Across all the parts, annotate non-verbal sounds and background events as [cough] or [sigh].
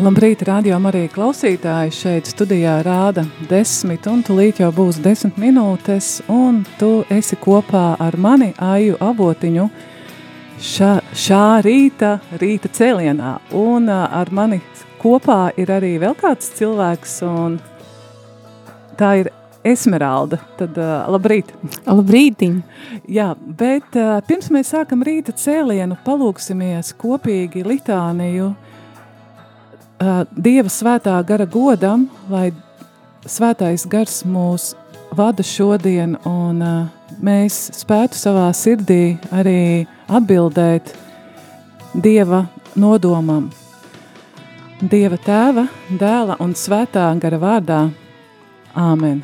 Labrīt, rādījām arī klausītāji šeit studijā rāda desmit, un tūlīt jau būs desmit minūtes, un tu esi kopā ar mani, Aju Avotiņu, šā, šā rīta, rīta cēlienā, un ar mani kopā ir arī vēl kāds cilvēks, un tā ir Esmeralda, tad uh, labrīt. Labrītiņ. Jā, bet uh, pirms mēs sākam rīta cēlienu, palūksimies kopīgi litāniju, uh, Dieva svētā gara godam, lai svētais gars mūs vada šodien un uh, mēs spētu savā sirdī arī atbildēt Dieva nodomam. Dieva tēva, dēla un svētā gara vārdā. Āmen.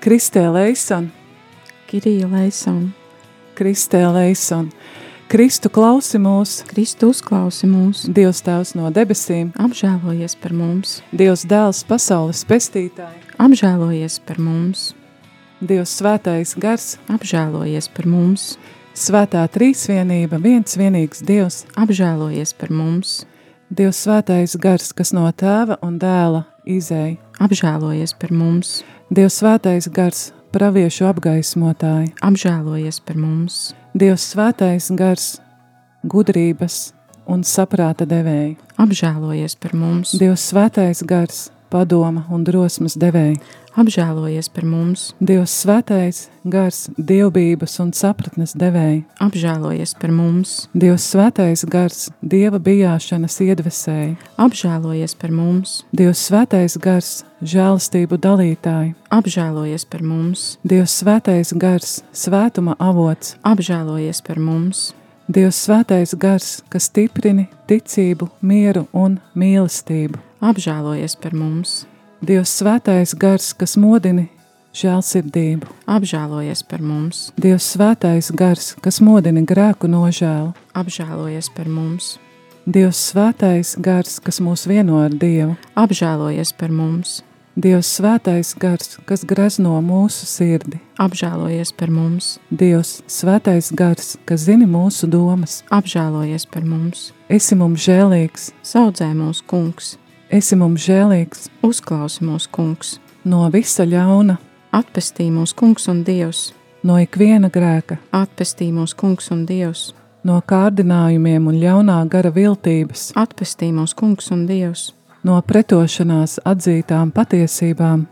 Kristē Leison, Kirija Leison. Kristē Leison, Kristu klausi mūs, Kristu uzklausi mūs. Dievs tēvs no debesīm, Apžēlojies par mums. Dievs dēls pasaules pestītāji, Apžēlojies par mums. Dievs svētais gars, Apžēlojies par mums. svētā trīsvienība, viens vienīgs Dievs, Apžēlojies par mums. Dievs svētais gars, kas no tēva un dēla izēja, Apžēlojies par mums. Dievs svētais gars, praviešu apgaismotāji, Apžēlojies par mums. Dievs svētais gars, gudrības un saprāta devēja, Apžēlojies par mums. Dievs svētais gars, padoma un drosmas devēja, Apžēlojies par mums. Dievs svētais gars, dievbības un sapratnes devēja, Apžēlojies par mums. Dievs svētais gars, dieva bijāšanas iedvesēja, Apžēlojies par mums. Dievs svētais gars, žēlastību dalītāji, Apžēlojies par mums. Dievs svētais gars, svētuma avots, Apžēlojies par mums. Dievs svētais gars, kas stiprini ticību, mieru un mīlestību. Apžēlojies par mums. Dievs svētais gars, kas modini žēlsirdību. Apžēlojies par mums. Dievs svētais gars, kas modina grēku nožēlu. Apžēlojies par mums. Dievs svētais gars, kas mūs vieno ar Dievu. Apžēlojies par mums. Dievs svētais gars, kas grezno mūsu sirdi. Apžēlojies par mums. Dievs svētais gars, kas zini mūsu domas. Apžēlojies par mums. Esi mums žēlīgs, Saudzē mūsu kungs. Esi mums žēlīgs Uzklausi mūsu kungs. no visa ļauna, Atpestī mūsu kungs un dievs. no ikviena grēka, Atpestī mūsu kungs un dievs. no kārdinājumiem un ļaunā gara viltības, Atpestī mūsu kungs un dievs. no pretošanās atzītām patiesībām,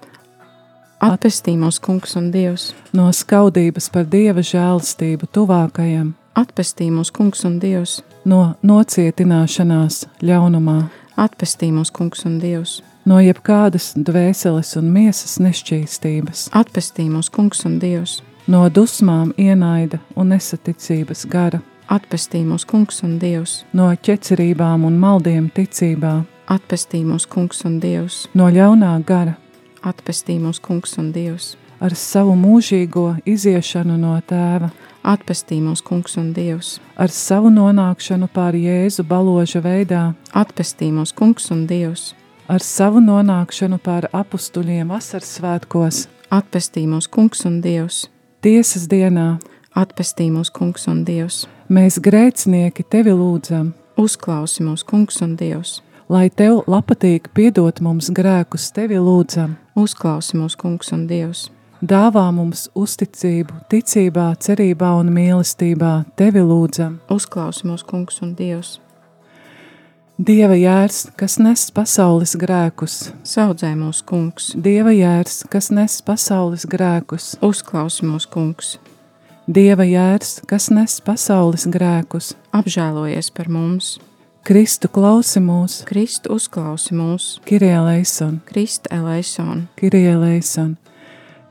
Atpestī mūsu kungs un dievs. no skaudības par dieva žēlastību tuvākajam, Atpestī mūsu kungs un dievs. no nocietināšanās ļaunumā, Atpestī mūsu kungs un dievs. no jebkādas dvēseles un miesas nešķīstības, Atpestī mūsu kungs un dievs. no dusmām, ienaida un nesaticības gara, Atpestī mūsu kungs un dievs. no ķecerībām un maldiem ticībā, Atpestī mūsu kungs un dievs. no ļaunā gara, Atpestī mūsu kungs un dievs. ar savu mūžīgo iziešanu no tēva, Atpestī mūsu kungs un dievs. ar savu nonākšanu pār Jēzu baloža veidā, Atpestī mūsu kungs un dievs. ar savu nonākšanu pār apustuļiem vasaras svētkos, Atpestī mūsu kungs un dievs. tiesas dienā, Atpestī mūsu kungs un dievs. mēs grēcinieki tevi lūdzam, Uzklausi mūsu kungs un dievs. lai tev lapatīgi piedot mums grēkus tevi lūdzam, Uzklausi mūsu kungs un dievs. Dāvā mums uzticību, ticībā, cerībā un mīlestībā tevi lūdzam. Uzklausi mūsu kungs un dievs. Dieva jērs, kas nes pasaules grēkus, Saudzē mūsu kungs. Dieva jērs, kas nes pasaules grēkus, Uzklausi mūsu kungs. Dieva jērs, kas nes pasaules grēkus, Apžēlojies par mums. Kristu klausi mūs, Kristu uzklausi mūs, Kirie Leison, Krista eleison, Kirie Leison.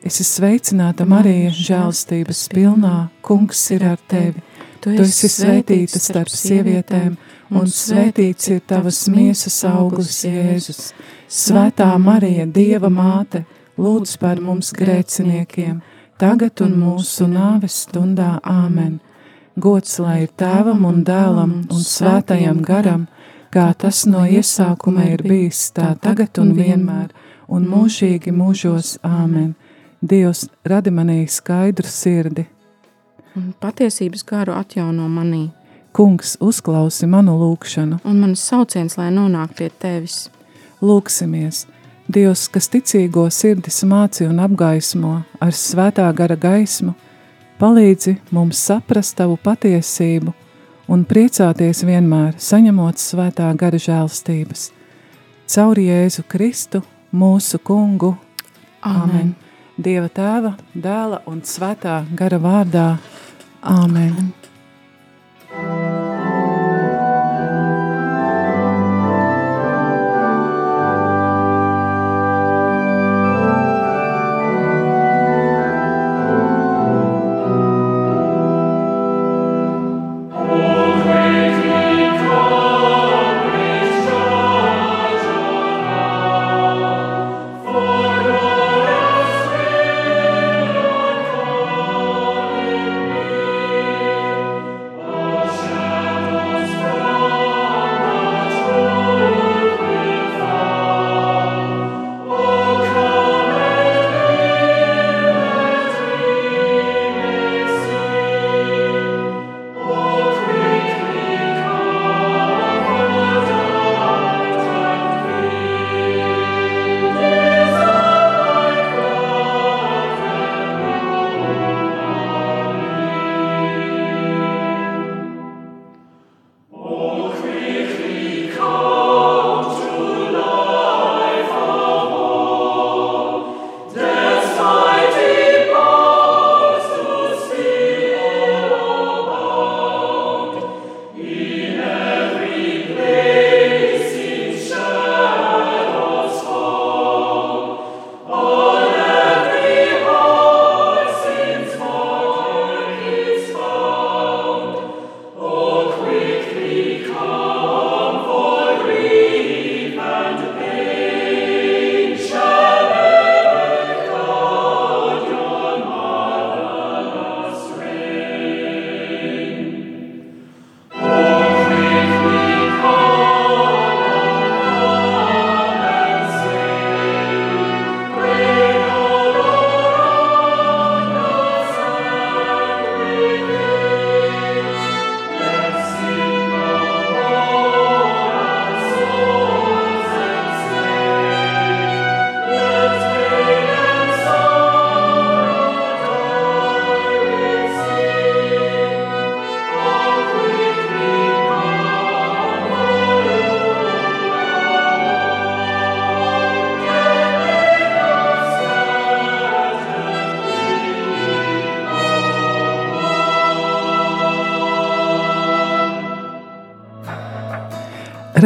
Es esmu sveicināta Marija, žēlstības pilnā, kungs ir ar tevi. Tu esi svētīta starp sievietēm, un svētīts ir tavas miesas auglis, Jēzus. Svētā Marija, Dieva māte, lūdz par mums grēciniekiem, tagad un mūsu nāves stundā. Āmen! Gods lai ir tēvam un dēlam un svētajam garam, kā tas no iesākuma ir bijis, tā tagad un vienmēr, un mūžīgi mūžos. Āmen! Dievs radi manī skaidru sirdi. un patiesības garu atjauno manī, Kungs uzklausi manu lūgšanu. un manas sauciens, lai nonāk pie tevis. Lūksimies! Dievs, kas ticīgo sirdis māci un apgaismo ar svētā gara gaismu, palīdzi mums saprast tavu patiesību un priecāties vienmēr, saņemot svētā gara žēlstības. Caur Jēzu Kristu, mūsu kungu, Āmen! Dieva tēva, dēla un svētā gara vārdā. Āmen!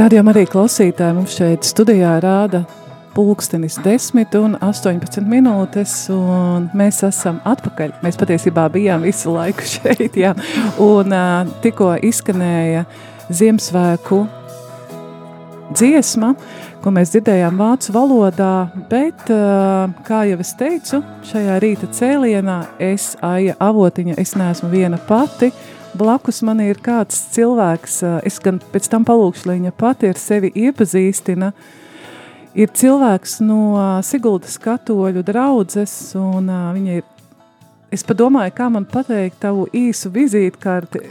Radījumā arī klausītāji mums šeit studijā rāda pulkstenis 10 un 18 minūtes, un mēs esam atpakaļ. Mēs patiesībā bijām visu laiku [laughs] šeit, jā. Un tikko izskanēja Ziemassvētku dziesma, ko mēs dzirdējām vācu valodā, bet, kā jau es teicu, šajā rīta cēlienā es, Aija Avotiņa, es neesmu viena pati, blakus man ir kāds cilvēks, uh, es gan pēc tam palūkšu, lai viņa pati ar sevi iepazīstina, ir cilvēks no uh, Siguldas katoļu draudzes, un uh, viņa ir Es padomāju, kā man pateikt tavu īsu vizītkarti.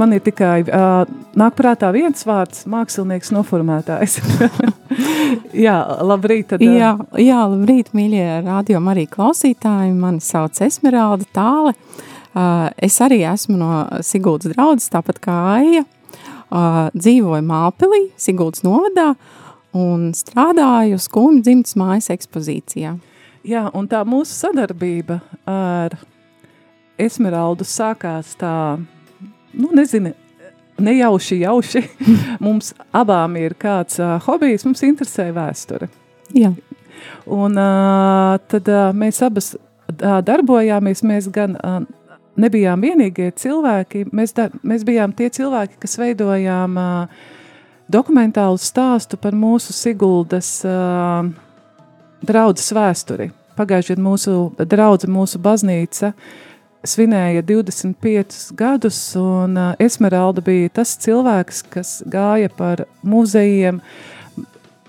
Man ir tikai uh, nāk prātā viens vārds - mākslinieks noformētājs. [laughs] jā, labrīt. Tad, jā, jā, labrīt, mīļie radio arī klausītāji. Mani sauc Esmeralda Tāle. Es arī esmu no Siguldas draudzes, tāpat kā Aija. Dzīvoju Māpilī, Siguldas novadā un strādāju skumju dzimtas mājas ekspozīcijā. Jā, un tā mūsu sadarbība ar Esmeraldu sākās tā, nu nezinu, nejauši, jauši. [laughs] mums abām ir kāds uh, hobijs, mums interesē vēsture. Jā. Un uh, tad uh, mēs abas uh, darbojāmies, mēs gan uh, nebijām vienīgie cilvēki, mēs, dar, mēs bijām tie cilvēki, kas veidojām uh, dokumentālu stāstu par mūsu Siguldas uh, draudzes vēsturi. Pagājušajā gadā mūsu draudze, mūsu baznīca uh, svinēja 25 gadus, un uh, Esmeralda bija tas cilvēks, kas gāja par muzejiem,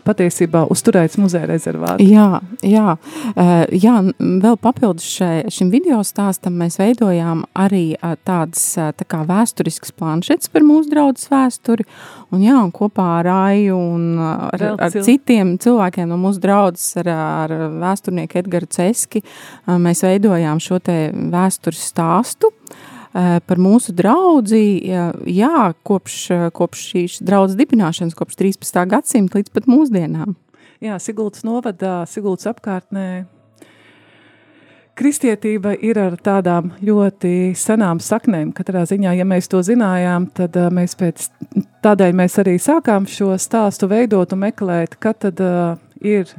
patiesībā uzturēts muzeja rezervāts. Jā, jā, uh, jā, vēl papildus šai, šim video stāstam mēs veidojām arī uh, tādas tā kā vēsturiskas planšetes par mūsu draudzes vēsturi, un jā, un kopā ar Aiju un ar, ar citiem cilvēkiem no mūsu draudzes, ar, ar vēsturnieku Edgaru Ceski, mēs veidojām šo te vēstures stāstu, par mūsu draugu. Jā, kopš, kopš šīs draudzes dibināšanas, kopš 13. gadsimta līdz pat mūsdienām. Jā, Sigultas novadā, Sigultas apkārtnē. Kristietība ir ar tādām ļoti senām saknēm. Katrā ziņā, ja mēs to zinājām, tad mēs pēc tādēļ mēs arī sākām šo stāstu veidot un meklēt, kad tad uh, ir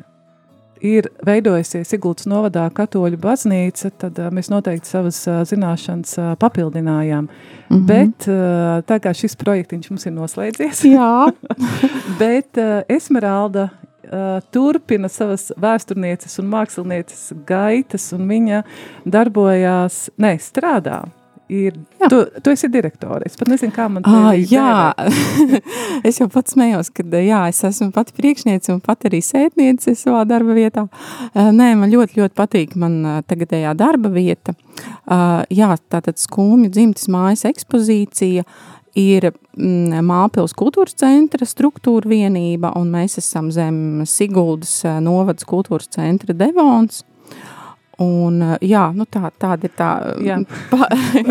ir veidojusies Sigultas novadā katoļu baznīca, tad uh, mēs noteikti savas uh, zināšanas uh, papildinājām. Mm -hmm. Bet uh, tā kā šis projektiņš mums ir noslēdzies, Jā. [laughs] bet uh, Esmeralda turpina savas vēsturnieces un mākslinieces gaitas, un viņa darbojās, ne, strādā ir. Jā. Tu, tu esi direktore. Es pat nezinu, kā man ah, jā, [laughs] es jau pats smējos, ka jā, es esmu pati priekšniece un pat arī sētniece savā darba vietā. Nē, man ļoti, ļoti patīk man tagadējā darba vieta. Jā, tātad skumju dzimtas mājas ekspozīcija ir mm, Māpils kultūras centra struktūra vienība, un mēs esam zem Siguldas novadas kultūras centra Devons. Un, eh, jā, nu tā, tāda ir tā, jā. pa,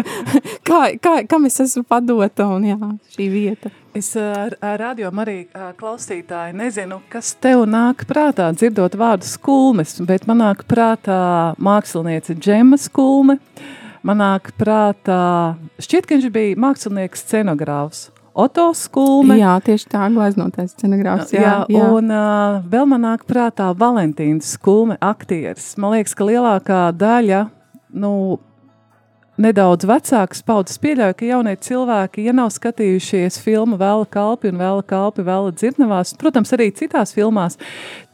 [laughs] kā, kā, kam es esmu padota un jā, šī vieta. Es eh, ar, ar radio arī eh, klausītāji nezinu, kas tev nāk prātā, dzirdot vārdu skulmes, bet man nāk prātā māksliniece Džema skulme, man nāk prātā, šķiet, ka viņš bija mākslinieks scenogrāfs. Oto skulme. Jā, tieši tā, gleznotais scenogrāfs. Jā, jā, jā. un uh, vēl man nāk prātā Valentīns skulme aktieris. Man liekas, ka lielākā daļa, nu, nedaudz vecākas paudzes pieļauju, ka jaunie cilvēki, ja nav skatījušies filmu Vēla kalpi un Vēla kalpi Vēla dzirnavās, protams, arī citās filmās,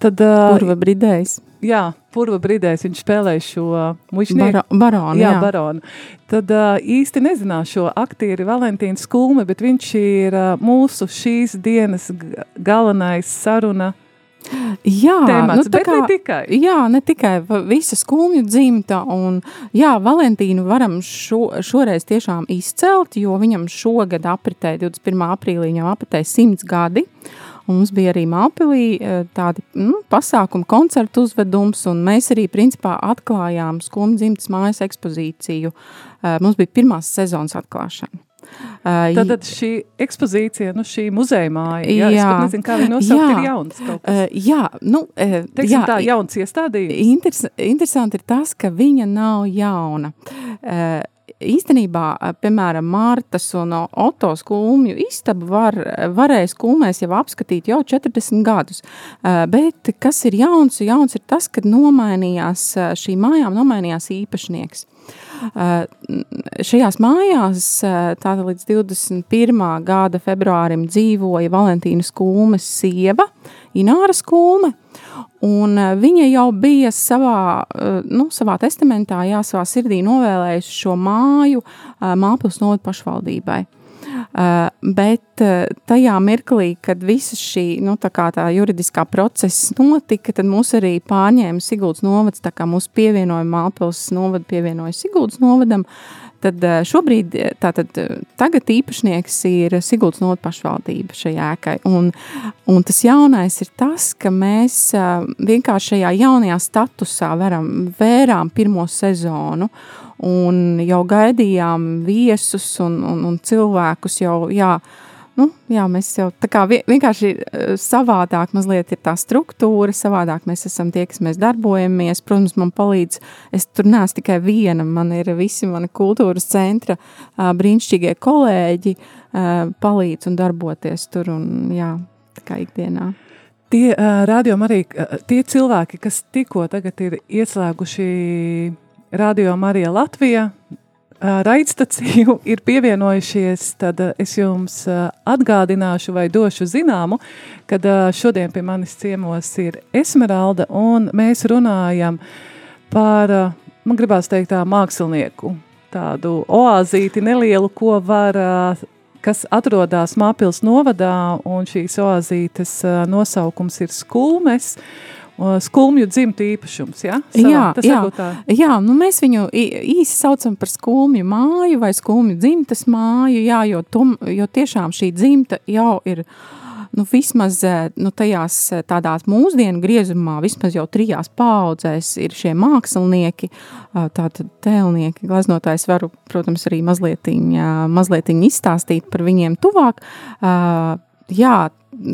tad... Purva bridējs. Jā, Purva bridējs, viņš spēlēja šo mušnieku. Bara, baronu, jā, jā. baronu. Tad īsti nezinās šo aktieri Valentīnu Skulmi, bet viņš ir mūsu šīs dienas galvenais saruna Jā, Temats, nu, tā kā, ne tikai. Jā, ne tikai visa skumju dzimta, un jā, Valentīnu varam šo, šoreiz tiešām izcelt, jo viņam šogad apritē 21. aprīlī viņam apritē 100 gadi, un mums bija arī Māpilī e, tādi nu, pasākumi, koncertu uzvedums, un mēs arī principā atklājām skumju dzimtas mājas ekspozīciju. E, mums bija pirmās sezonas atklāšana. Uh, Tātad šī ekspozīcija, nu šī muzeja māja, jā, jā. es nezinu, kā viņa nosaukt, jā. ir jauns kaut kas. Uh, jā, nu, uh, Teiksim jā, tā, jauns iestādījums. Interes, interesanti ir tas, ka viņa nav jauna. Uh, īstenībā, piemēram, Mārtas un Oto skulmju istabu var, varēja skulmēs jau apskatīt jau 40 gadus. Bet kas ir jauns? Jauns ir tas, ka nomainījās šī mājām, nomainījās īpašnieks. Šajās mājās tāda līdz 21. gada februārim dzīvoja Valentīnas Kulmes sieva, Ināra Kulme, un viņa jau bija savā, nu, savā testamentā, jā, savā sirdī novēlējusi šo māju Māpils novada pašvaldībai. Uh, bet uh, tajā mirklī, kad visa šī nu, tā, tā juridiskā procesa notika, tad mūs arī pārņēma Siguldas novads, tā kā mūsu pievienoja Mālpils novadu, pievienoja Siguldas novadam, Tad šobrīd, tātad tagad īpašnieks ir Siguldas notu pašvaldība šai ēkai, un, un tas jaunais ir tas, ka mēs vienkārši šajā jaunajā statusā varam, vērām pirmo sezonu, un jau gaidījām viesus un, un, un cilvēkus jau, jā, nu, jā, mēs jau tā kā vienkārši eh, savādāk mazliet ir tā struktūra, savādāk mēs esam tie, kas mēs darbojamies. Protams, man palīdz, es tur neesmu tikai viena, man ir visi mani kultūras centra brīnišķīgie kolēģi palīdz un darboties tur un jā, tā kā ikdienā. Tie rādījumi arī tie cilvēki, kas tikko tagad ir ieslēguši Radio Marija Latvija, raidstaciju [laughs] ir pievienojušies, tad es jums atgādināšu vai došu zināmu, kad šodien pie manis ciemos ir Esmeralda un mēs runājam par, man gribās teikt tā, mākslinieku, tādu oāzīti nelielu, ko var, kas atrodas Māpils novadā un šīs oāzītes nosaukums ir Skulmes, skulmju dzimtu īpašums, ja? Savā, jā, jā, tā. jā, nu mēs viņu īsi saucam par skulmju māju vai skulmju dzimtas māju, jā, jo, tom, jo tiešām šī dzimta jau ir, nu vismaz nu, tajās tādās mūsdienu griezumā, vismaz jau trijās paudzēs ir šie mākslinieki, tātad tēlnieki, glaznotājs varu, protams, arī mazlietiņ, mazlietiņ izstāstīt par viņiem tuvāk. Jā,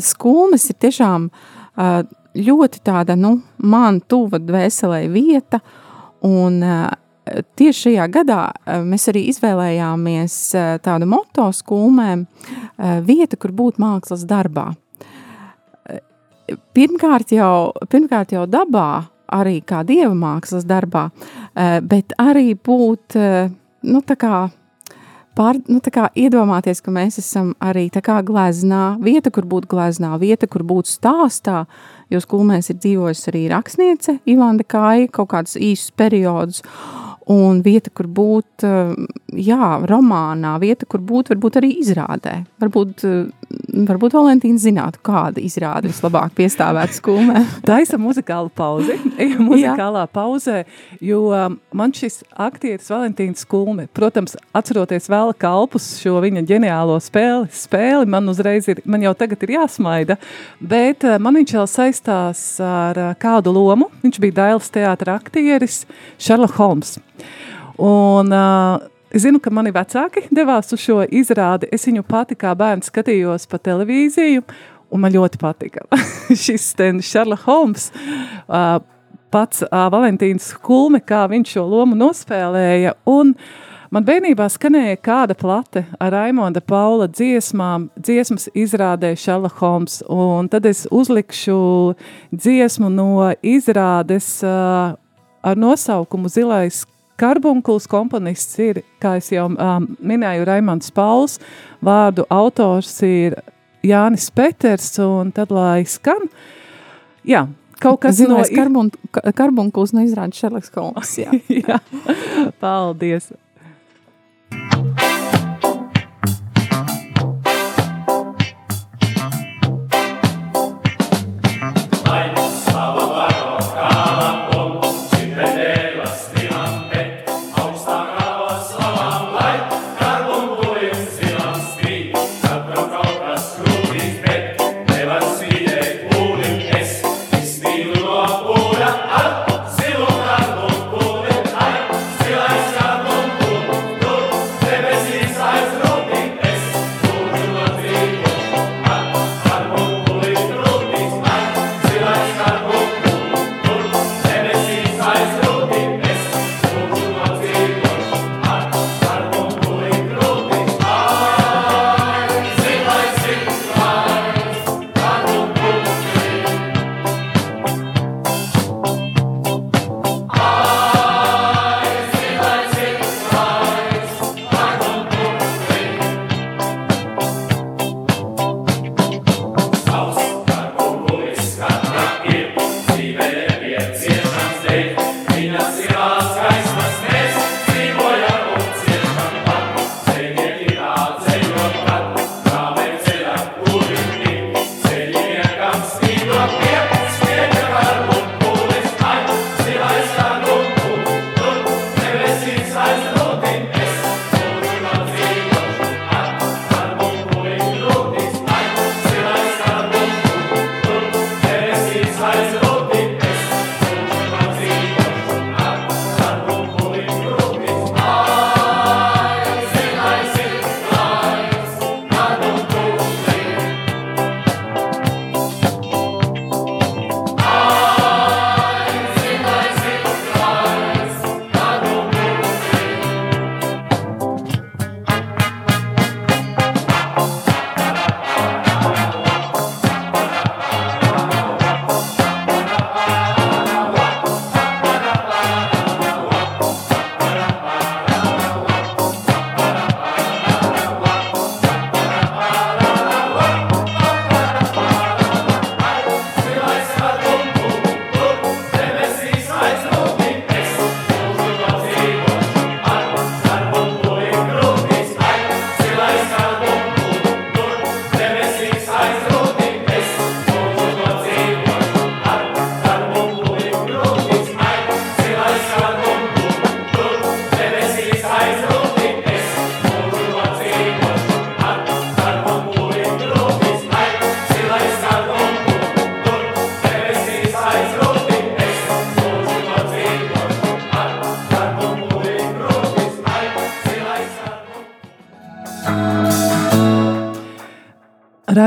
skulmes ir tiešām ļoti tāda, nu, man tuva dvēselē vieta, un tieši šajā gadā mēs arī izvēlējāmies tādu moto skulmēm vieta, kur būt mākslas darbā. Pirmkārt jau, pirmkārt jau dabā, arī kā dieva mākslas darbā, bet arī būt, nu, tā kā pār, nu, iedomāties, ka mēs esam arī gleznā, vieta, kur būt gleznā, vieta, kur būt stāstā, jo skolmēs ir dzīvojusi arī rakstniece Ivanda Kāja kaut kādus īsus periodus, un vieta, kur būt, jā, romānā, vieta, kur būt, varbūt arī izrādē. Varbūt varbūt Valentīna zinātu, kāda izrāda vislabāk piestāvēt skumē. [laughs] Taisa muzikāla pauze, [laughs] [laughs] muzikālā pauzē, jo um, man šis aktieris Valentīns Skulme, protams, atceroties vēl kalpus šo viņa ģeniālo spēli, spēli, man uzreiz ir, man jau tagad ir jāsmaida, bet uh, man viņš vēl saistās ar kādu lomu, viņš bija Dailas teātra aktieris Sherlock Holmes. Un uh, Es zinu, ka mani vecāki devās uz šo izrādi. Es viņu pati kā bērns skatījos pa televīziju, un man ļoti patika [laughs] šis Sherlock Holmes. Uh, pats uh, Valentīns Kulme, kā viņš šo lomu nospēlēja. Un man bērnībā skanēja kāda plate ar Raimonda Paula dziesmām, dziesmas izrādē Sherlock Holmes. Un tad es uzlikšu dziesmu no izrādes uh, ar nosaukumu Zilais Karbunkuls komponists ir, kā jau um, minēju, Raimonds Pauls, vārdu autors ir Jānis Peters, un tad lai skan, jā, kaut kas Zinājis no... Karbun, karbunkuls no izrāda Šerlaks Holmes, jā. [laughs] jā, paldies.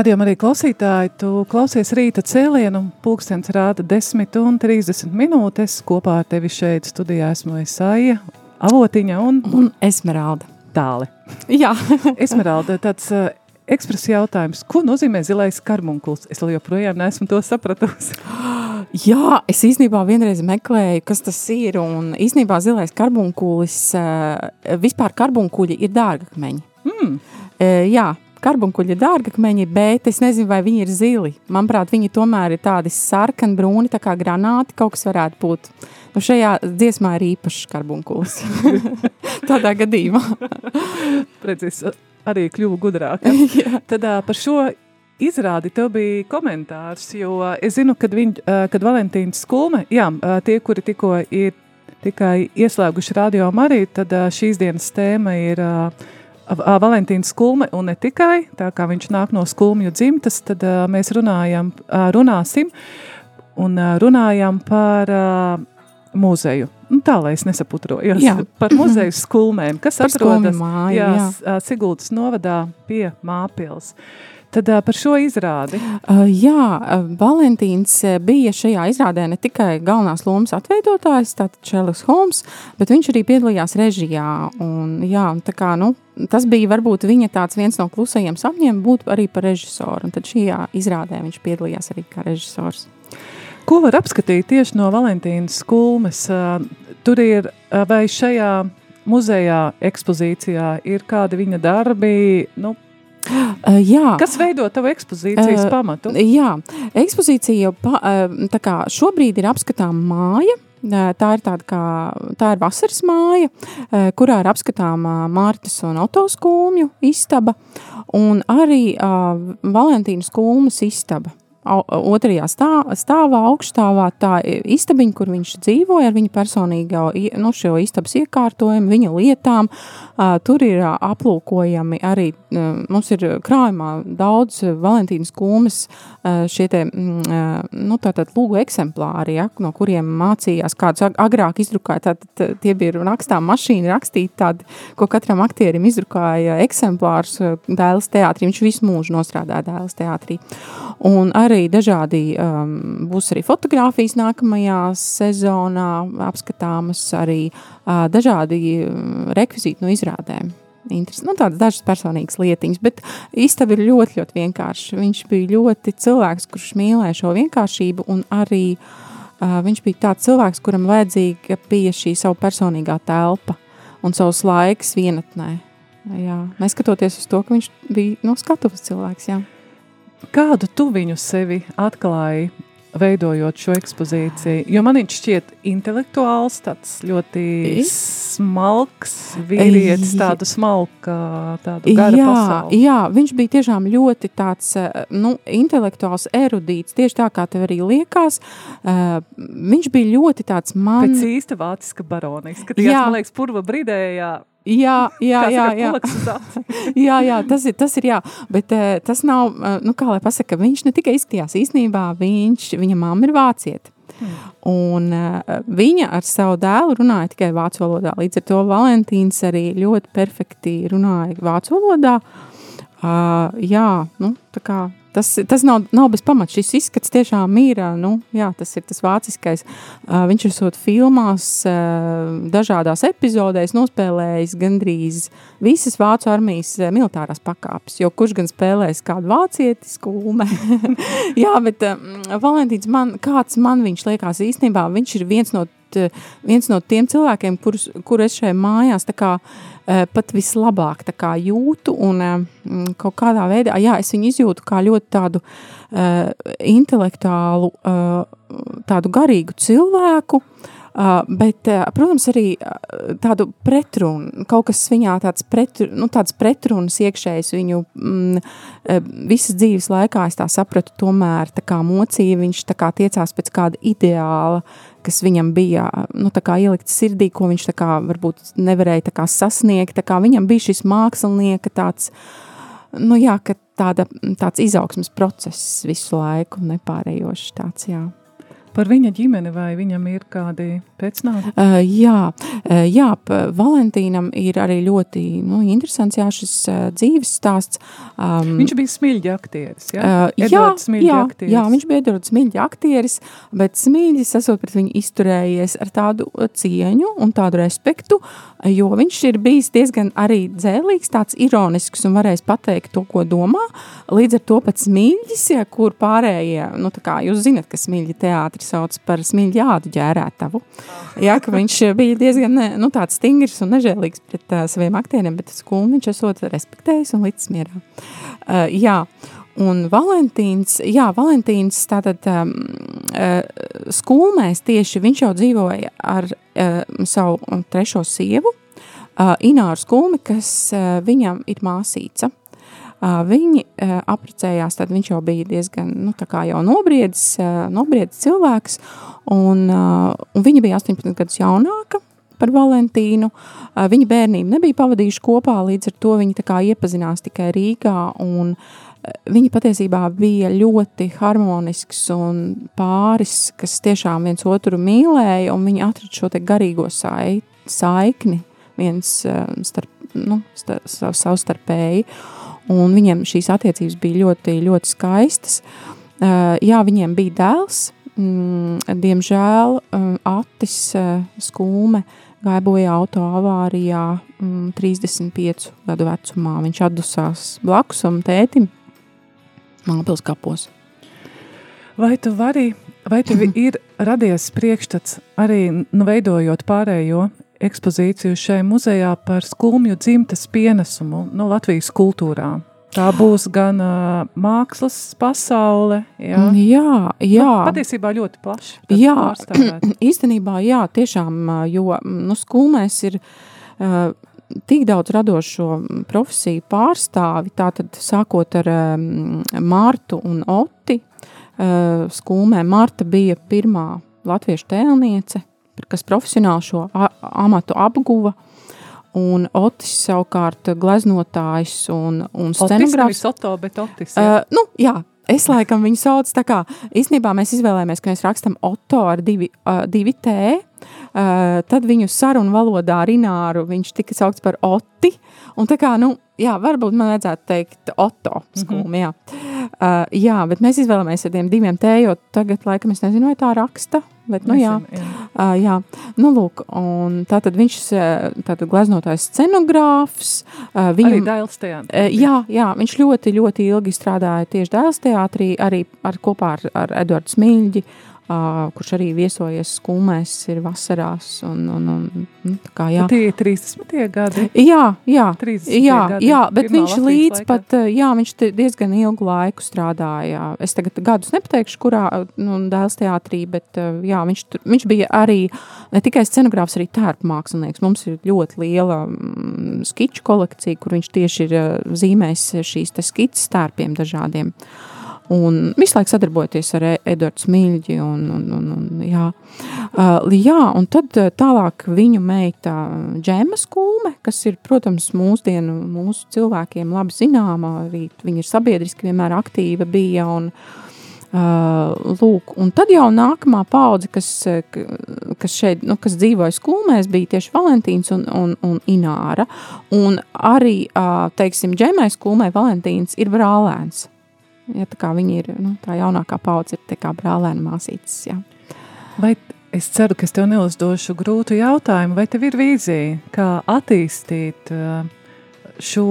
Radījumā arī klausītāji, tu klausies rīta cēlienu, pulkstens rāda 10 un 30 minūtes. Kopā ar tevi šeit studijā esmu Esaija, Avotiņa un, un Esmeralda. Tāli. [laughs] Jā. Esmeralda, tāds uh, ekspresa jautājums. Ko nozīmē zilais karmunkuls? Es joprojām neesmu to sapratusi. [gasps] Jā, es īstenībā vienreiz meklēju, kas tas ir, un īstenībā zilais karbunkulis, uh, vispār karbunkuļi ir dārgakmeņi. Mm. Jā, karbonkuļi ir dārgakmeņi, bet es nezinu, vai viņi ir zili. Manuprāt, viņi tomēr ir tādi sarkani, brūni, tā kā granāti kaut kas varētu būt. Nu, šajā dziesmā ir īpašs karbonkulis. [laughs] Tādā gadījumā. Precis, arī kļuvu gudrāk. [laughs] Tad par šo izrādi tev bija komentārs, jo es zinu, kad, viņ, kad Valentīns Skulme, jā, tie, kuri tikko ir tikai ieslēguši radio Mariju, tad šīs dienas tēma ir uh, Valentīns Skulme un ne tikai, tā kā viņš nāk no skulmju dzimtas, tad uh, mēs runājam, uh, runāsim un uh, runājam par uh, muzeju. Nu, tā, lai es nesaputrojos. Jā. Par muzeju skulmēm, kas par atrodas māju, jā, jā. Sigultas novadā pie Māpils. Tad par šo izrādi. Uh, jā, Valentīns bija šajā izrādē ne tikai galvenās lomas atveidotājs, tātad Čelis Holmes, bet viņš arī piedalījās režijā. Un, jā, tā kā, nu, tas bija varbūt viņa tāds viens no klusajiem sapņiem būt arī par režisoru. Un tad šajā izrādē viņš piedalījās arī kā režisors. Ko var apskatīt tieši no Valentīnas skulmes? Tur ir vai šajā muzejā ekspozīcijā ir kādi viņa darbi, nu, Uh, [gasps] jā. Kas veido tavu ekspozīcijas uh, pamatu? Jā, ekspozīcija pa, uh, kā šobrīd ir apskatām māja, Tā ir tāda kā, tā ir vasaras māja, kurā ir apskatāma Mārtas un Oto skulmju istaba un arī uh, Valentīnas skulmas istaba otrajā stā, stāvā, augšstāvā, tā istabiņa, kur viņš dzīvoja ar viņa personīgo nu, šo istabas iekārtojumu, viņa lietām. Tur ir aplūkojami arī, mums ir krājumā daudz Valentīnas kūmes šie te, nu, tātad lūgu eksemplāri, ja, no kuriem mācījās kādus agrāk izdrukāja, tātad tie bija rakstām mašīna rakstīt tādi, ko katram aktierim izdrukāja eksemplārus dēles teātrī, viņš visu mūžu nostrādāja dēles teātrī. Un arī arī dažādi, um, būs arī fotografijas nākamajā sezonā apskatāmas, arī uh, dažādi rekvizīti no izrādēm. Interes, nu, tādas dažas personīgas lietiņas, bet istaba ir ļoti, ļoti vienkārša. Viņš bija ļoti cilvēks, kurš mīlēja šo vienkāršību, un arī uh, viņš bija tāds cilvēks, kuram vajadzīga bija šī savu personīgā telpa un savs laiks vienatnē. Jā, neskatoties uz to, ka viņš bija no skatuves cilvēks. Jā. Kādu tu viņu sevi atklāji, veidojot šo ekspozīciju? Jo man viņš šķiet intelektuāls, tāds ļoti smalks vīrietis, tādu smalku, tādu garu jā, pasauli. Jā, viņš bija tiešām ļoti tāds, nu, intelektuāls, erudīts, tieši tā kā tev arī liekas. Uh, viņš bija ļoti tāds man... Pēc īsta vāciska baronijas, kad jā, man liekas, purva bridējā Jā, jā, jā, jā. [laughs] jā, jā tas, ir, tas ir jā, bet uh, tas nav, uh, nu kā lai pasaka, viņš ne tikai izskatījās īstenībā, viņš, viņa mamma ir vācieta. Hmm. Un uh, viņa ar savu dēlu runāja tikai vācu valodā. Līdz ar to Valentīns arī ļoti perfekti runāja vācu valodā. Uh, jā, nu, tā kā tas, tas nav, nav bez pamata. Šis izskats tiešām ir, nu, jā, tas ir tas vāciskais. Viņš ir sot filmās, dažādās epizodēs nospēlējis gandrīz visas vācu armijas militārās pakāpes, jo kurš gan spēlēs kādu vācieti skūme. [laughs] jā, bet Valentīns man, kāds man viņš liekas īstenībā, viņš ir viens no, viens no tiem cilvēkiem, kurus, kur es šeit mājās kā pat vislabāk jūtu. Un, kaut kādā veidā, jā, es viņu izjūtu kā ļoti tādu uh, intelektuālu, uh, tādu garīgu cilvēku. Uh, bet, uh, protams, arī uh, tādu pretrunu, kaut kas viņā tāds, pretru, nu, tāds pretrunas iekšējs viņu mm, visas dzīves laikā, es tā sapratu, tomēr tā kā mocīja, viņš tā kā tiecās pēc kāda ideāla, kas viņam bija nu, ielikts sirdī, ko viņš kā, varbūt nevarēja kā, sasniegt. Kā viņam bija šis mākslinieka tāds, nu, jā, tāda, tāds izaugsmas process visu laiku, nepārējošs tāds. Jā. Par viņa ģimeni, vai viņam ir kādi pēcnāvi? Uh, jā, uh, jā, Valentīnam ir arī ļoti nu, interesants jā, šis uh, dzīves stāsts. Um, viņš bija smilģi aktieris, jā? Uh, jā, jā, aktieris. jā, viņš bija Edvards smilģi aktieris, bet smilģis esot pret viņu izturējies ar tādu cieņu un tādu respektu, jo viņš ir bijis diezgan arī dzēlīgs, tāds ironisks un varējis pateikt to, ko domā. Līdz ar to pat smilģis, ja, kur pārējie, nu tā kā jūs zinat, ka smilģi teātri sauc par smilģi ādu ģērētavu. Jā, ka viņš bija diezgan nu, tāds stingrs un nežēlīgs pret uh, saviem aktieriem, bet skulni viņš esot respektējis un līdz smierā. Uh, jā, un Valentīns, jā, Valentīns tātad um, uh, skulmēs tieši viņš jau dzīvoja ar uh, savu trešo sievu, uh, Ināru skulmi, kas uh, viņam ir māsīca. Uh, viņi uh, apprecējās, tad viņš jau bija diezgan, nu, jau nobriedzis, uh, nobriedzis cilvēks, un, un viņa bija 18 gadus jaunāka par Valentīnu. Viņa bērnību nebija pavadījuši kopā, līdz ar to viņi iepazinās tikai Rīgā, viņi patiesībā bija ļoti harmonisks un pāris, kas tiešām viens otru mīlēja, un viņi atrada šo garīgo sai, saikni viens starp, nu, starp, savstarpēji. Sav un viņiem šīs attiecības bija ļoti, ļoti skaistas. Uh, jā, viņiem bija dēls, mm, diemžēl um, Atis uh, skūme gāja bojā auto avārijā mm, 35 gadu vecumā. Viņš atdusās blakus un tētim Māpils kapos. Vai tu vari, vai tev [clears throat] ir radies priekšstats arī nu, veidojot pārējo ekspozīciju šai muzejā par skumju dzimtas pienesumu no Latvijas kultūrā. Tā būs gan uh, mākslas pasaule. Jā, jā. jā. Nu, patiesībā ļoti plaši. Jā, [clears throat] īstenībā, jā, tiešām, jo nu, skumēs ir uh, tik daudz radošo profesiju pārstāvi, tātad sākot ar um, Mārtu un Oti, uh, skumē Marta bija pirmā latviešu tēlniece, kas profesionāli šo amatu apguva. Un Otis savukārt gleznotājs un, un scenogrāfs. Otis nevis Oto, bet Otis. Jā. Uh, nu, jā, Es laikam viņu saucu tā kā, īstenībā mēs izvēlējāmies, ka mēs rakstam Oto ar divi, uh, divi T, tad viņu sarunu valodā ar Ināru viņš tika saukts par Oti, un tā kā, nu, jā, varbūt man vajadzētu teikt Oto skūmi, mm -hmm. jā. Uh, jā, bet mēs izvēlamies ar tiem diviem T, jo tagad, laikam, es nezinu, vai tā raksta, bet, nu, jā. jā. Uh, jā, nu, lūk, un tātad viņš, tātad gleznotājs scenogrāfs. Uh, viņam, arī Dailes teātrī. Uh, jā, jā, viņš ļoti, ļoti ilgi strādāja tieši Dailes teātrī, arī ar, kopā ar, ar Eduardu Smilģi, uh, kurš arī viesojies skumēs, ir vasarās. Un, un, un, nu, kā, jā. Tie ir 30 gadi. Jā, jā, jā, gadi, jā bet viņš Latvijas līdz laikā. pat, jā, viņš diezgan ilgu laiku strādāja. Es tagad gadus nepateikšu, kurā nu, dēls teātrī, bet jā, viņš, viņš bija arī ne tikai scenogrāfs, arī tērpu mākslinieks. Mums ir ļoti liela mm, skiču kolekcija, kur viņš tieši ir zīmējis šīs te skices tērpiem dažādiem. Uh, Un visu laiku sadarbojoties ar Edvardu Smilģi. Un, un, un, un, jā. Uh, jā, un tad uh, tālāk viņu meita Džema Skūme, kas ir, protams, mūsdienu mūsu cilvēkiem labi zināma, arī viņa ir sabiedriski vienmēr aktīva bija. Un, Uh, lūk, un tad jau nākamā paudze, kas, kas šeit nu, kas dzīvoja skumēs, bija tieši Valentīns un, un, un Ināra. Un arī, uh, teiksim, Džemai skumē Valentīns ir brālēns. Ja, tā viņi ir, nu, tā jaunākā paudze ir kā brālēna māsītes, jā. Vai es ceru, ka es tev neuzdošu grūtu jautājumu, vai tev ir vīzija, kā attīstīt uh, šo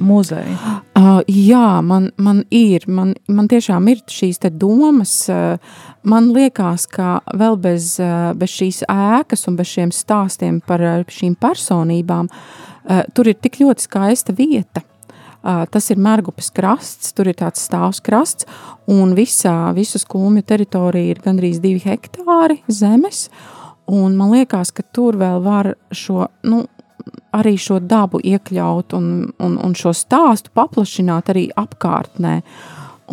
muzeju? Uh, [gasps] jā, man, man ir, man, man tiešām ir šīs domas, uh, man liekas, ka vēl bez, uh, bez šīs ēkas un bez šiem stāstiem par šīm personībām, tur ir tik ļoti skaista vieta, Tas ir Mērgupes krasts, tur ir tāds stāvs krasts, un visā, visas kūmju teritorija ir gandrīz divi hektāri zemes, un man liekas, ka tur vēl var šo, nu, arī šo dabu iekļaut un, un, un šo stāstu paplašināt arī apkārtnē.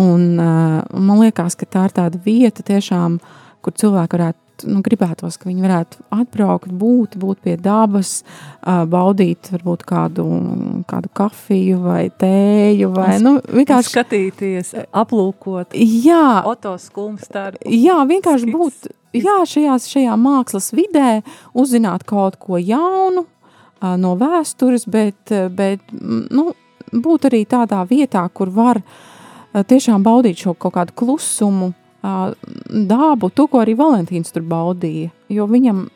Un, man liekas, ka tā ir tāda vieta tiešām, kur cilvēki varētu nu, gribētos, ka viņi varētu atbraukt, būt, būt pie dabas, baudīt varbūt kādu, kādu kafiju vai tēju vai nu, vienkārši skatīties, aplūkot. Jā, otoskulmu starp. Jā, vienkārši skits. būt jā, šajās, šajā mākslas vidē, uzzināt kaut ko jaunu no vēstures, bet, bet nu, būt arī tādā vietā, kur var tiešām baudīt šo kaut kādu klusumu, dabu, to, ko arī Valentīns tur baudīja. Jo viņam,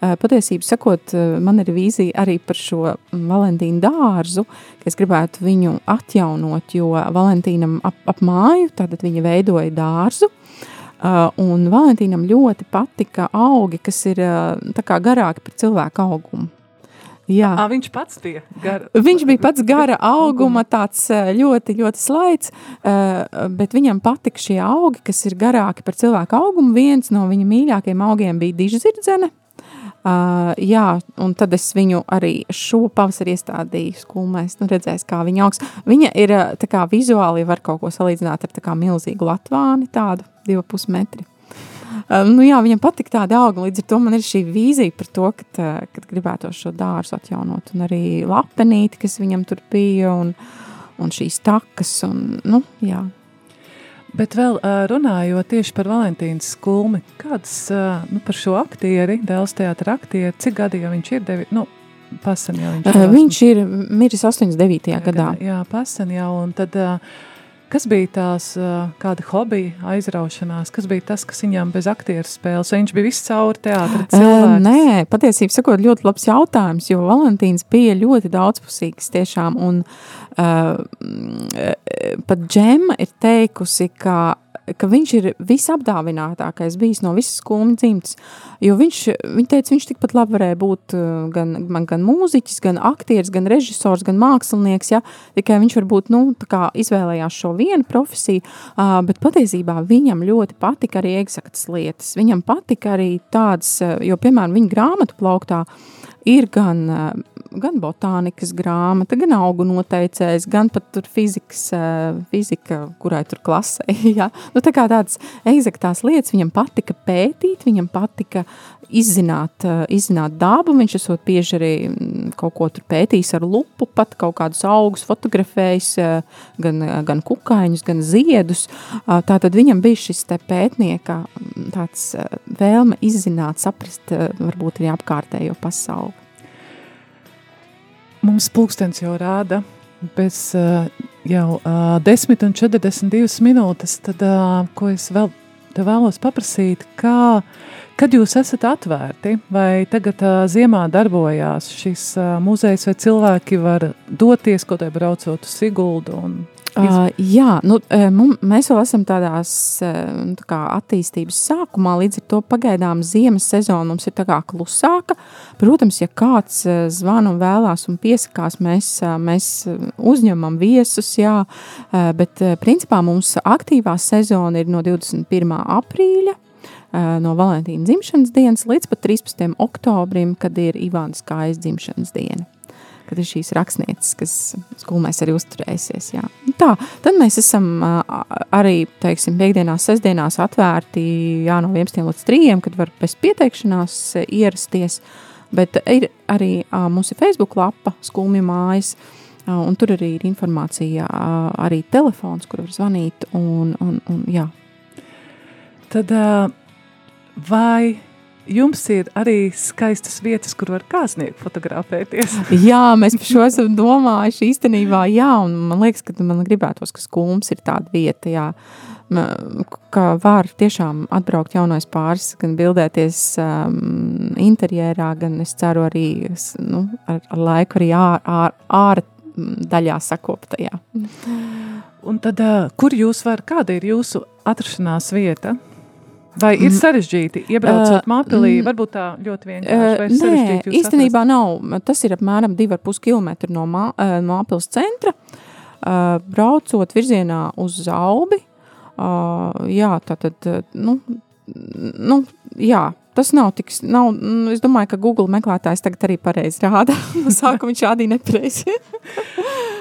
patiesībā sakot, man ir vīzija arī par šo Valentīnu dārzu, ka es gribētu viņu atjaunot, jo Valentīnam ap, ap māju, tātad viņa veidoja dārzu, un Valentīnam ļoti patika augi, kas ir garāki par cilvēku augumu. Jā. À, viņš pats bija gara. Viņš bija pats gara [laughs] auguma, tāds ļoti, ļoti slaids, bet viņam patika šie augi, kas ir garāki par cilvēku augumu. Viens no viņa mīļākajiem augiem bija dižzirdzene. Uh, jā, un tad es viņu arī šo pavasari iestādīju skulmēs, nu redzēs, kā viņa augs. Viņa ir tā kā vizuāli var kaut ko salīdzināt ar tā kā milzīgu latvāni, tādu divu pus metri. Um, nu, jā, viņam patīk tāda auga. Līdz ar to man ir šī vīzija par to, ka, kad gribētu šo dārzu atjaunot. Un arī lapenīti, kas viņam tur bija, un, un šīs takas. Un, nu, jā. Bet vēl runājot tieši par Valentīnas skulmi, kādas nu, par šo aktieri, Dēls teātra aktieri, cik gadi jau viņš ir devi, nu, pasen jau viņš ir? Viņš ir miris 89. gadā. Jā, pasen jau, un tad Kas bija tās kāda hobija, aizraušanās, kas bija tas, kas viņam bez aktieru spēles, vai viņš bija viss cauri teātra cilvēks? Uh, nē, patiesībā sakot, ļoti labs jautājums, jo Valentīns bija ļoti daudzpusīgs tiešām, un uh, pat Džema ir teikusi, ka ka viņš ir visapdāvinātākais bijis no visas skumju dzimtas, jo viņš, viņa teica, viņš tikpat labi varēja būt uh, gan, gan mūziķis, gan aktieris, gan režisors, gan mākslinieks, ja, tikai viņš varbūt, nu, tā kā izvēlējās šo vienu profesiju, uh, bet patiesībā viņam ļoti patika arī eksaktas lietas, viņam patika arī tādas, uh, jo, piemēram, viņa grāmatu plauktā ir gan gan botānikas grāmata, gan augu noteicējs, gan pat tur fizikas, eh, fizika, kurai tur klasē. [laughs] ja? nu, tā kā tādas egzaktās lietas viņam patika pētīt, viņam patika izzināt, eh, izzināt dabu. Viņš esot bieži arī mm, kaut ko tur pētījis ar lupu, pat kaut kādus augus fotografējis, eh, gan, gan kukaiņus, gan ziedus. Tātad viņam bija šis te pētnieka mm, tāds vēlme izzināt, saprast varbūt arī apkārtējo pasauli. Mums pulkstens jau rāda. Bez uh, jau uh, 10 un 42 minūtes, tad uh, ko es vēl te vēlos paprasīt, kā, kad jūs esat atvērti, vai tagad uh, ziemā darbojās šis uh, muzejs, vai cilvēki var doties, ko te braucot uz Siguldu un Uh, jā, nu, mum, mēs vēl esam tādās nu, tā attīstības sākumā, līdz ar to pagaidām ziemas sezona mums ir klusāka. Protams, ja kāds zvana un vēlās un piesakās, mēs, mēs uzņemam viesus, jā, bet principā mums aktīvā sezona ir no 21. aprīļa no Valentīna dzimšanas dienas līdz pat 13. oktobrim, kad ir Ivānas kājas dzimšanas diena kad ir šīs rakstnieces, kas skolmēs arī uzturēsies. Jā. Nu tā, tad mēs esam arī, teiksim, piekdienās, sestdienās atvērti jā, no 11 līdz 3, kad var bez pieteikšanās ierasties, bet ir arī mūsu Facebook lapa skulmju mājas, un tur arī ir informācija, arī telefons, kur var zvanīt, un, un, un jā. Tad vai jums ir arī skaistas vietas, kur var kāznieki fotografēties. [laughs] jā, mēs par šo esam domājuši īstenībā, jā, un man liekas, ka man gribētos, ka skulms ir tāda vieta, jā, ka var tiešām atbraukt jaunais pāris, gan bildēties um, interjerā, gan es ceru arī nu, ar, ar laiku arī ār, ār, ār daļā sakoptajā. Un tad, kur jūs var, kāda ir jūsu atrašanās vieta? Vai ir mm. sarežģīti iebraucot uh, māpilī? Mm, Varbūt tā ļoti vienkārši. Uh, nē, īstenībā atrast? nav. Tas ir apmēram 2,5 km no mā, uh, māpils centra. Uh, braucot virzienā uz Zaubi. Uh, jā, tātad, uh, nu, nu, jā, tas nav tik, nav, nu, es domāju, ka Google meklētājs tagad arī pareizi rāda. [laughs] Sākumā viņš rādīja nepareizi. [laughs]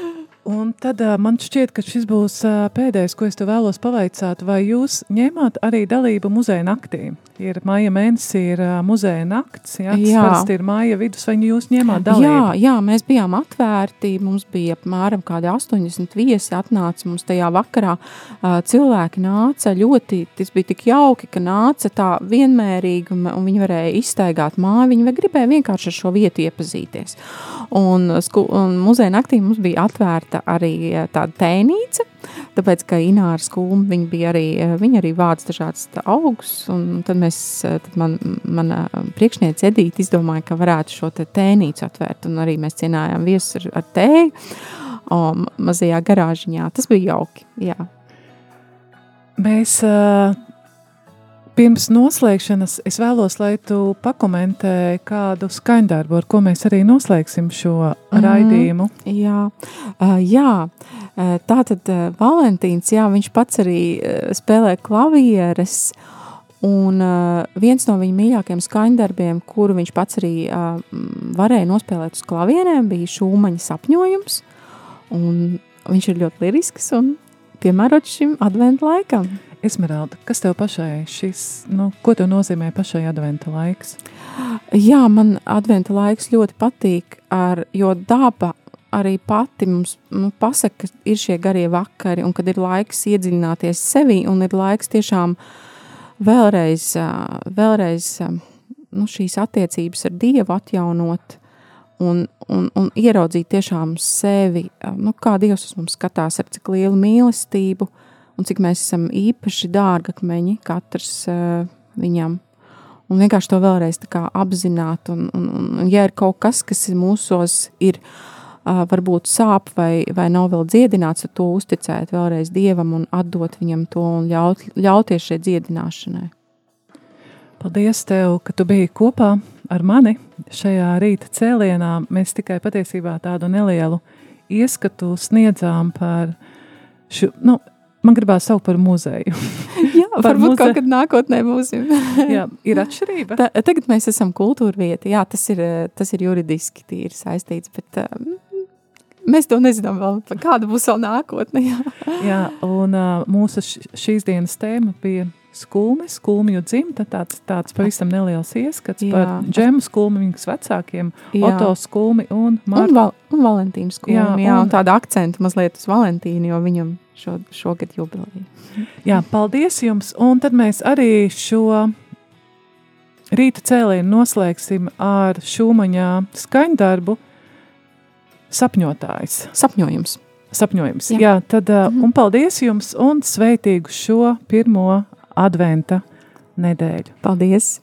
Un tad uh, man šķiet, ka šis būs uh, pēdējais, ko es te vēlos pavaicāt. Vai jūs ņēmāt arī dalību muzeja naktī? Ir maija mēnesī, ir uh, muzeja nakts, jā, tas Jā. parasti ir maija vidus, vai jūs ņēmāt dalību? Jā, jā, mēs bijām atvērti. Mums bija apmēram kādi 80 viesi atnāca mums tajā vakarā. Uh, cilvēki nāca ļoti, tas bija tik jauki, ka nāca tā vienmērīgi un, un viņi varēja izstaigāt māju. Viņi gribēja vienkārši ar šo vietu iepazīties. Un, un muzeja naktī mums bija atvērta arī eh, tāda tēnīca, tāpēc, ka Ināra skūma, viņa bija arī, eh, viņa arī vāc dažādas augus, un tad mēs, eh, tad man, mana priekšniece Edīte izdomāja, ka varētu šo te tēnīcu atvērt, un arī mēs cienājām viesus ar, ar tēju, ma- mazajā garāžiņā. Tas bija jauki, jā. Mēs uh, pirms noslēgšanas es vēlos, lai tu pakomentē kādu skaņdarbu, ar ko mēs arī noslēgsim šo Mhm. raidījumu. Jā, uh, jā. Tā tad uh, Valentīns, jā, viņš pats arī uh, spēlē klavieres. Un uh, viens no viņa mīļākajiem skaņdarbiem, kuru viņš pats arī uh, varēja nospēlēt uz klavierēm, bija šūmaņa sapņojums. Un viņš ir ļoti lirisks un piemērots šim adventu laikam. Esmeralda, kas tev pašai šis, nu, ko tev nozīmē pašai adventa laiks? Jā, man adventa laiks ļoti patīk, ar, jo daba arī pati mums nu, pasaka, ka ir šie garie vakari, un kad ir laiks iedziļināties sevi, un ir laiks tiešām vēlreiz, vēlreiz nu, šīs attiecības ar Dievu atjaunot, un, un, un ieraudzīt tiešām sevi, nu, kā Dievs uz mums skatās, ar cik lielu mīlestību, un cik mēs esam īpaši dārgakmeņi, katrs uh, viņam. Un vienkārši to vēlreiz apzināt, un, un, un, ja ir kaut kas, kas mūsos, ir uh, varbūt sāp vai, vai nav vēl dziedināts, tad to uzticēt vēlreiz Dievam un atdot viņam to un ļaut, ļauties šai dziedināšanai. Paldies tev, ka tu biji kopā ar mani šajā rīta cēlienā. Mēs tikai patiesībā tādu nelielu ieskatu sniedzām par šo, nu, man gribās saukt par muzeju. [laughs] Jā, Par varbūt muze- kaut kad nākotnē būsim. [laughs] Jā, ir atšķirība. Ta, tagad mēs esam kultūra vieta. Jā, tas ir, eh, tas ir juridiski tīri saistīts, bet uh, mēs to nezinām vēl, kāda būs vēl nākotne. Jā. [laughs] Jā, un uh, mūsu šīs dienas tēma bija skulme, skulmju dzimta, tāds, tāds pavisam neliels ieskats Jā. par džemu skulmi viņas vecākiem, Jā. Oto skulmi un Un, Martu. val, un Valentīnas Jā, skolu. Jā, un- un tāda akcenta mazliet uz Valentīnu, jo viņam šo, šogad jubileja. Jā, paldies jums, un tad mēs arī šo rīta cēlienu noslēgsim ar šūmaņā skaņdarbu sapņotājs. Sapņojums. Sapņojums. Jā, Jā. Tad, uh, Mhm. un paldies jums un sveitīgu šo pirmo adventa nedēļu. Paldies!